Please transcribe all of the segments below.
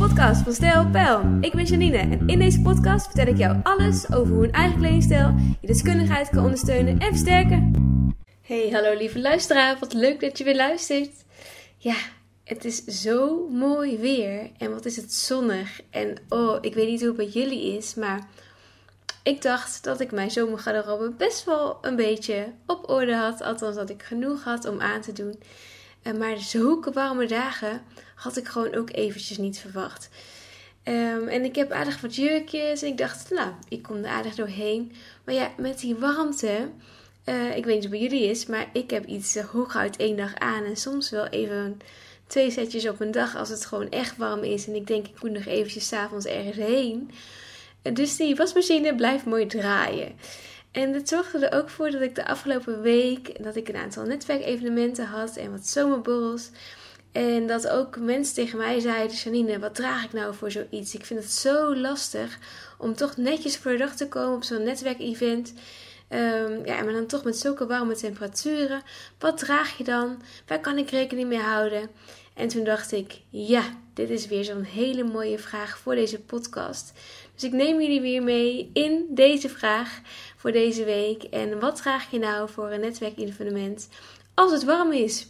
podcast van Stijl. Ik ben Janine en in deze podcast vertel ik jou alles over hoe een eigen kledingstijl je deskundigheid kan ondersteunen en versterken. Hey, hallo lieve luisteraar, wat leuk dat je weer luistert. Ja, het is zo mooi weer en wat is het zonnig. En oh, ik weet niet hoe het bij jullie is, maar ik dacht dat ik mijn zomergarderobe best wel een beetje op orde had. Althans, dat ik genoeg had om aan te doen. Maar zulke warme dagen had ik gewoon ook eventjes niet verwacht. Ehm, en ik heb aardig wat jurkjes en ik dacht, nou, ik kom er aardig doorheen. Maar ja, met die warmte, uh, ik weet niet hoe bij jullie is, maar ik heb iets uh, hooguit één dag aan. En soms wel even twee setjes op een dag als het gewoon echt warm is. En ik denk, ik moet nog eventjes s'avonds ergens heen. Dus die wasmachine blijft mooi draaien. En dat zorgde er ook voor dat ik de afgelopen week dat ik een aantal netwerkevenementen had en wat zomerborrels. En dat ook mensen tegen mij zeiden: Janine, wat draag ik nou voor zoiets? Ik vind het zo lastig om toch netjes voor de dag te komen op zo'n netwerkevent. Um, ja, maar dan toch met zulke warme temperaturen. Wat draag je dan? Waar kan ik rekening mee houden? En toen dacht ik: ja, dit is weer zo'n hele mooie vraag voor deze podcast. Dus ik neem jullie weer mee in deze vraag voor deze week. En wat draag je nou voor een netwerkevenement als het warm is?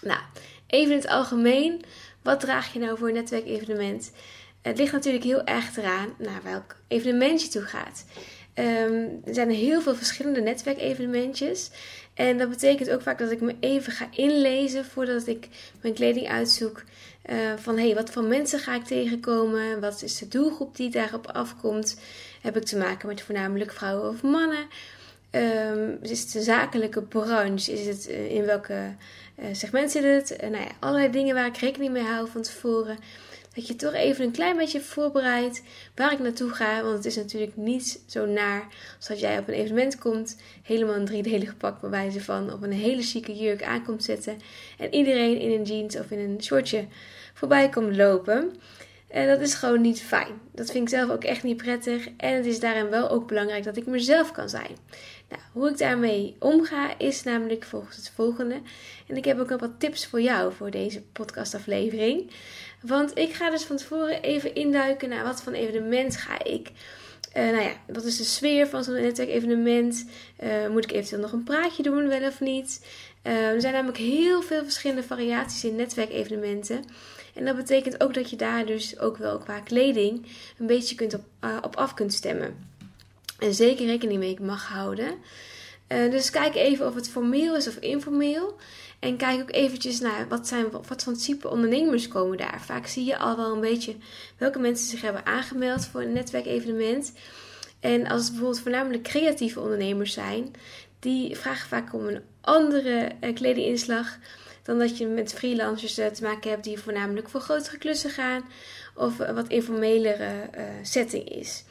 Nou, even in het algemeen. Wat draag je nou voor een netwerkevenement? Het ligt natuurlijk heel erg eraan naar welk evenement je toe gaat. Um, er zijn heel veel verschillende netwerkevenementjes. En dat betekent ook vaak dat ik me even ga inlezen voordat ik mijn kleding uitzoek. Uh, van hey, wat voor mensen ga ik tegenkomen? Wat is de doelgroep die daarop afkomt? Heb ik te maken met voornamelijk vrouwen of mannen? Um, is het een zakelijke branche? Is het uh, in welke uh, segment zit het? nou ja, allerlei dingen waar ik rekening mee hou van tevoren dat je toch even een klein beetje voorbereidt waar ik naartoe ga. Want het is natuurlijk niet zo naar als dat jij op een evenement komt, helemaal een driedelig pak bij wijze van op een hele chique jurk aankomt zetten. En iedereen in een jeans of in een shortje voorbij komt lopen. En dat is gewoon niet fijn. Dat vind ik zelf ook echt niet prettig. En het is daarin wel ook belangrijk dat ik mezelf kan zijn. Nou, hoe ik daarmee omga is namelijk volgens het volgende. En ik heb ook nog wat tips voor jou voor deze podcastaflevering. Want ik ga dus van tevoren even induiken naar wat voor evenement ga ik. Uh, nou ja, wat is de sfeer van zo'n netwerkevenement? Uh, moet ik eventueel nog een praatje doen, wel of niet? Uh, er zijn namelijk heel veel verschillende variaties in netwerkevenementen. En dat betekent ook dat je daar dus ook wel qua kleding een beetje kunt op, op af kunt stemmen. En zeker rekening mee mag houden. Dus kijk even of het formeel is of informeel. En kijk ook eventjes naar wat, zijn, wat voor type ondernemers komen daar. Vaak zie je al wel een beetje welke mensen zich hebben aangemeld voor een netwerkevenement. En als het bijvoorbeeld voornamelijk creatieve ondernemers zijn, die vragen vaak om een andere uh, kledinginslag dan dat je met freelancers uh, te maken hebt die voornamelijk voor grotere klussen gaan of een wat informelere uh, setting is.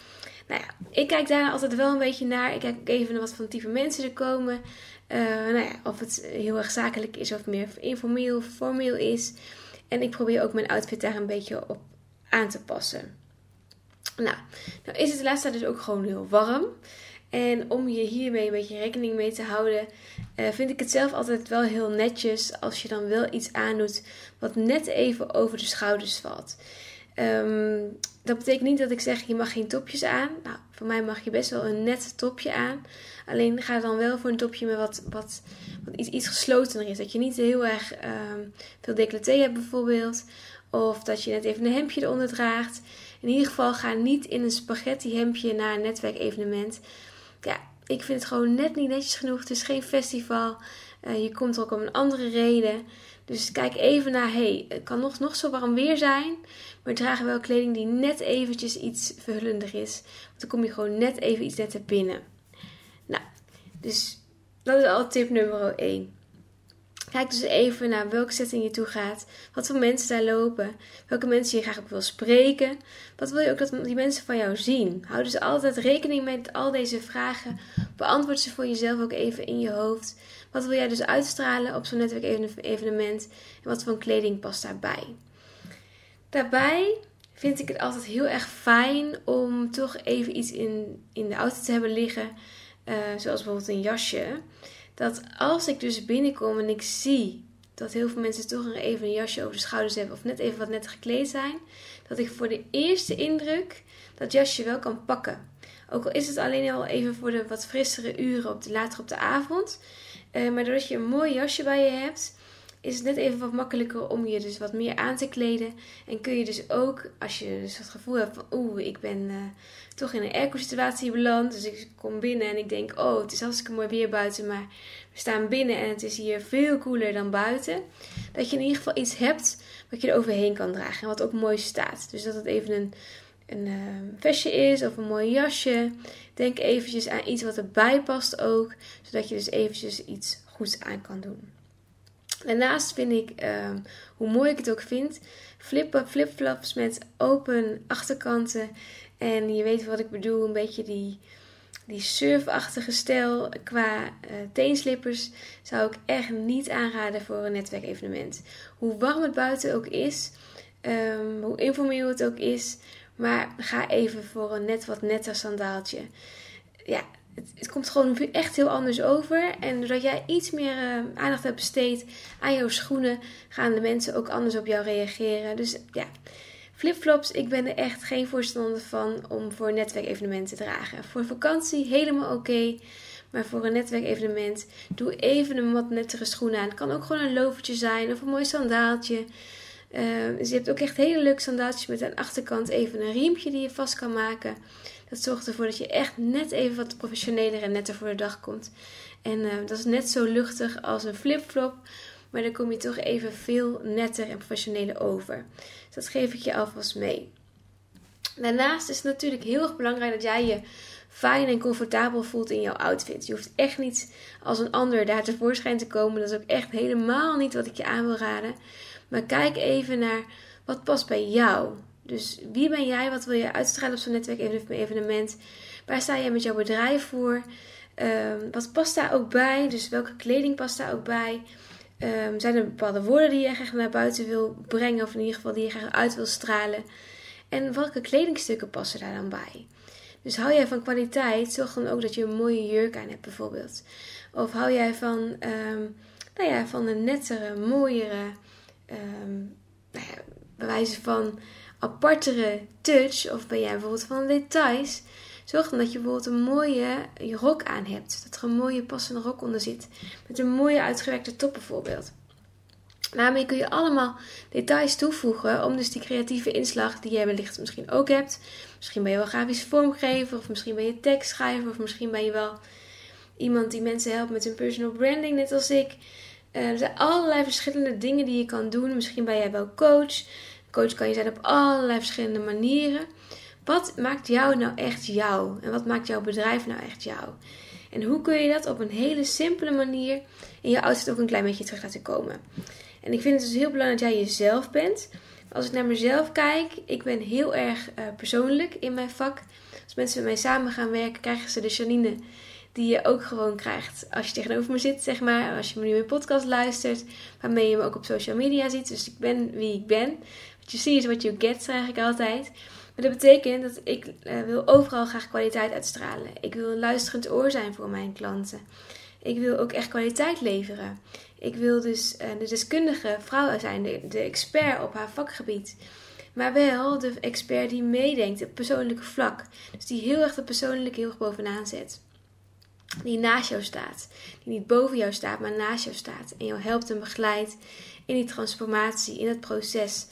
Nou ja, ik kijk daar altijd wel een beetje naar. Ik kijk ook even naar wat voor type mensen er komen. Uh, nou ja, of het heel erg zakelijk is of meer informeel, formeel is. En ik probeer ook mijn outfit daar een beetje op aan te passen. Nou, nou is het de laatste tijd dus ook gewoon heel warm. En om je hiermee een beetje rekening mee te houden, uh, vind ik het zelf altijd wel heel netjes als je dan wel iets aandoet wat net even over de schouders valt. Um, dat betekent niet dat ik zeg je mag geen topjes aan. Nou, voor mij mag je best wel een net topje aan. Alleen ga dan wel voor een topje met wat, wat, wat iets, iets geslotener is. Dat je niet heel erg um, veel decolleté hebt bijvoorbeeld. Of dat je net even een hemdje eronder draagt. In ieder geval ga niet in een spaghetti hemdje naar een netwerkevenement. Ja, ik vind het gewoon net niet netjes genoeg. Het is geen festival. Uh, je komt er ook om een andere reden. Dus kijk even naar, hey, het kan nog, nog zo warm weer zijn, maar dragen wel kleding die net eventjes iets verhullender is. Want dan kom je gewoon net even iets netter binnen. Nou, dus dat is al tip nummer 1. Kijk dus even naar welke setting je toe gaat. Wat voor mensen daar lopen. Welke mensen je graag ook wil spreken. Wat wil je ook dat die mensen van jou zien? Hou dus altijd rekening met al deze vragen. Beantwoord ze voor jezelf ook even in je hoofd. Wat wil jij dus uitstralen op zo'n netwerkevenement? En wat voor kleding past daarbij? Daarbij vind ik het altijd heel erg fijn om toch even iets in, in de auto te hebben liggen. Uh, zoals bijvoorbeeld een jasje dat als ik dus binnenkom en ik zie dat heel veel mensen toch nog even een jasje over de schouders hebben of net even wat netter gekleed zijn, dat ik voor de eerste indruk dat jasje wel kan pakken. Ook al is het alleen al even voor de wat frissere uren op de, later op de avond. Uh, maar doordat je een mooi jasje bij je hebt, is het net even wat makkelijker om je dus wat meer aan te kleden. En kun je dus ook, als je dus het gevoel hebt van oeh, ik ben uh, toch in een airco situatie beland. Dus ik kom binnen en ik denk, oh, het is hartstikke mooi weer buiten. Maar we staan binnen en het is hier veel koeler dan buiten. Dat je in ieder geval iets hebt wat je er overheen kan dragen. En wat ook mooi staat. Dus dat het even een, een uh, vestje is of een mooi jasje. Denk eventjes aan iets wat erbij past ook. Zodat je dus eventjes iets goeds aan kan doen. Daarnaast vind ik, ehm, hoe mooi ik het ook vind, flip-flops met open achterkanten. En je weet wat ik bedoel, een beetje die, die surfachtige stijl qua uh, teenslippers zou ik echt niet aanraden voor een netwerkevenement. Hoe warm het buiten ook is, um, hoe informeel het ook is, maar ga even voor een net wat netter sandaaltje. Ja, het, het, komt gewoon echt heel anders over. En doordat jij iets meer uh, aandacht hebt besteed aan jouw schoenen, gaan de mensen ook anders op jou reageren. Dus ja, flipflops, ik ben er echt geen voorstander van om voor netwerkevenementen te dragen. Voor vakantie helemaal oké. maar voor een netwerkevenement, doe even een wat nettere schoen aan. Het kan ook gewoon een lovertje zijn of een mooi sandaaltje. Uh, dus je hebt ook echt hele leuke sandaaltjes met aan de achterkant even een riempje die je vast kan maken. Dat zorgt ervoor dat je echt net even wat professioneler en netter voor de dag komt. En uh, dat is net zo luchtig als een flipflop. Maar dan kom je toch even veel netter en professioneler over. Dus dat geef ik je alvast mee. Daarnaast is het natuurlijk heel erg belangrijk dat jij je fijn en comfortabel voelt in jouw outfit. Je hoeft echt niet als een ander daar tevoorschijn te komen. Dat is ook echt helemaal niet wat ik je aan wil raden. Maar kijk even naar wat past bij jou. Dus wie ben jij? Wat wil je uitstralen op zo'n netwerkevenement? Waar sta je met jouw bedrijf voor? Um, wat past daar ook bij? Dus welke kleding past daar ook bij? Um, zijn er bepaalde woorden die je graag naar buiten wil brengen, of in ieder geval die je graag uit wil stralen? En welke kledingstukken passen daar dan bij? Dus hou jij van kwaliteit, zorg dan ook dat je een mooie jurk aan hebt, bijvoorbeeld. Of hou jij van, um, nou ja, van een nettere, mooiere, nou ja, bij wijze van apartere touch, of ben jij bijvoorbeeld van details, zorg dan dat je bijvoorbeeld een mooie rok aan hebt. Dat er een mooie passende rok onder zit. Met een mooie uitgewerkte top bijvoorbeeld. Daarmee kun je allemaal details toevoegen om dus die creatieve inslag die jij wellicht misschien ook hebt. Misschien ben je wel grafisch vormgever, of misschien ben je tekstschrijver, of misschien ben je wel iemand die mensen helpt met hun personal branding, net als ik. Eh, er zijn allerlei verschillende dingen die je kan doen. Misschien ben jij wel coach. Coach kan je zijn op allerlei verschillende manieren. Wat maakt jou nou echt jou? En wat maakt jouw bedrijf nou echt jou? En hoe kun je dat op een hele simpele manier in je outfit ook een klein beetje terug laten komen? En ik vind het dus heel belangrijk dat jij jezelf bent. Als ik naar mezelf kijk, ik ben heel erg uh, persoonlijk in mijn vak. Als mensen met mij samen gaan werken, krijgen ze de Janine die je ook gewoon krijgt als je tegenover me zit, zeg maar. Als je me nu in podcast luistert, waarmee je me ook op social media ziet. Dus ik ben wie ik ben. What you see is what you get, zeg ik altijd. Maar dat betekent dat ik uh, wil overal graag kwaliteit uitstralen. Ik wil een luisterend oor zijn voor mijn klanten. Ik wil ook echt kwaliteit leveren. Ik wil dus uh, de deskundige vrouw zijn, de, de expert op haar vakgebied. Maar wel de expert die meedenkt op persoonlijke vlak. Dus die heel erg de persoonlijke heel erg bovenaan zet. Die naast jou staat. Die niet boven jou staat, maar naast jou staat. En jou helpt en begeleidt in die transformatie, in het proces.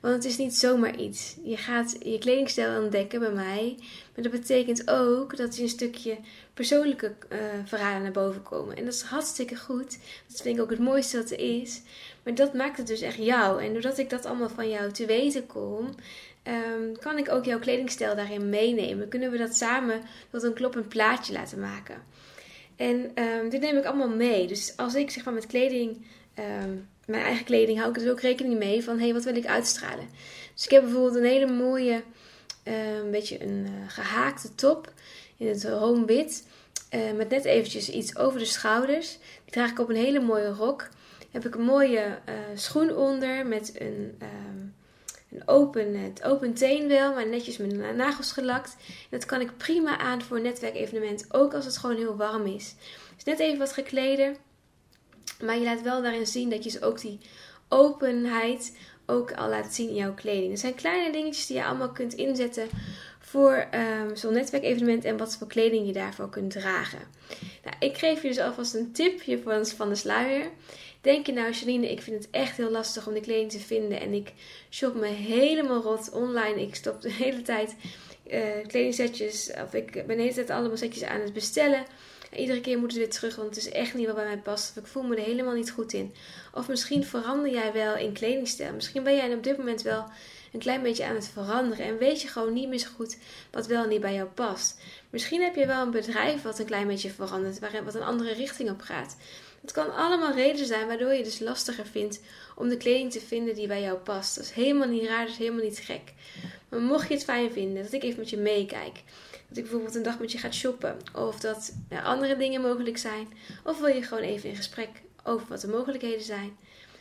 Want het is niet zomaar iets. Je gaat je kledingstijl ontdekken bij mij. Maar dat betekent ook dat je een stukje persoonlijke uh, verhalen naar boven komen. En dat is hartstikke goed. Dat vind ik ook het mooiste dat er is. Maar dat maakt het dus echt jou. En doordat ik dat allemaal van jou te weten kom, um, kan ik ook jouw kledingstijl daarin meenemen. Kunnen we dat samen tot een kloppend plaatje laten maken. En um, dit neem ik allemaal mee. Dus als ik zeg maar met kleding um, mijn eigen kleding hou ik dus ook rekening mee van, hé, hey, wat wil ik uitstralen? Dus ik heb bijvoorbeeld een hele mooie, een beetje een uh, gehaakte top in het roomwit. Uh, met net eventjes iets over de schouders. Die draag ik op een hele mooie rok. Heb ik een mooie schoen onder met een, um, een open, het open teen wel, maar netjes met nagels gelakt. dat kan ik prima aan voor een netwerkevenement, ook als het gewoon heel warm is. Dus net even wat gekleder Maar je laat wel daarin zien dat je ook die openheid ook al laat zien in jouw kleding. Er zijn kleine dingetjes die je allemaal kunt inzetten voor um, zo'n netwerkevenement en wat voor kleding je daarvoor kunt dragen. Nou, ik geef je dus alvast een tipje van, van de sluier. Denk je nou, Janine, ik vind het echt heel lastig om de kleding te vinden en ik shop me helemaal rot online. Ik stop de hele tijd uh, kledingsetjes, of ik ben de hele tijd allemaal setjes aan het bestellen. iedere keer moet het weer terug, want het is echt niet wat bij mij past. Of ik voel me er helemaal niet goed in. Of misschien verander jij wel in kledingstijl. Misschien ben jij op dit moment wel een klein beetje aan het veranderen. En weet je gewoon niet meer zo goed wat wel en niet bij jou past. Misschien heb je wel een bedrijf wat een klein beetje verandert, waarin wat een andere richting op gaat. Het kan allemaal reden zijn waardoor je dus lastiger vindt om de kleding te vinden die bij jou past. Dat is helemaal niet raar, dat is helemaal niet gek. Maar mocht je het fijn vinden dat ik even met je meekijk, dat ik bijvoorbeeld een dag met je ga shoppen, of dat er andere dingen mogelijk zijn, of wil je gewoon even in gesprek over wat de mogelijkheden zijn,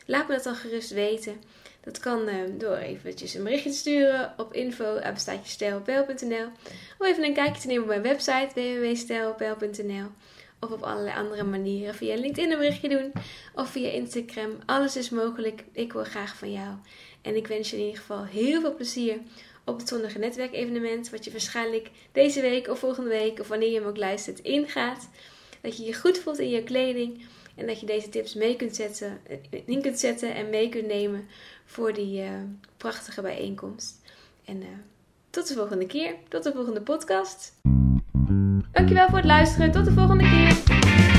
laat me dat dan gerust weten. Dat kan uh, door eventjes een berichtje te sturen op info.stijlpl.nl of even een kijkje te nemen op mijn website www.stijlpl.nl of op allerlei andere manieren. Via LinkedIn een berichtje doen of via Instagram. Alles is mogelijk. Ik wil graag van jou. En ik wens je in ieder geval heel veel plezier op het zonnige netwerkevenement. Wat je waarschijnlijk deze week of volgende week of wanneer je hem ook luistert ingaat. Dat je je goed voelt in je kleding. En dat je deze tips mee kunt zetten, in kunt zetten en mee kunt nemen voor die uh, prachtige bijeenkomst. En uh, tot de volgende keer. Tot de volgende podcast. Dankjewel voor het luisteren. Tot de volgende keer.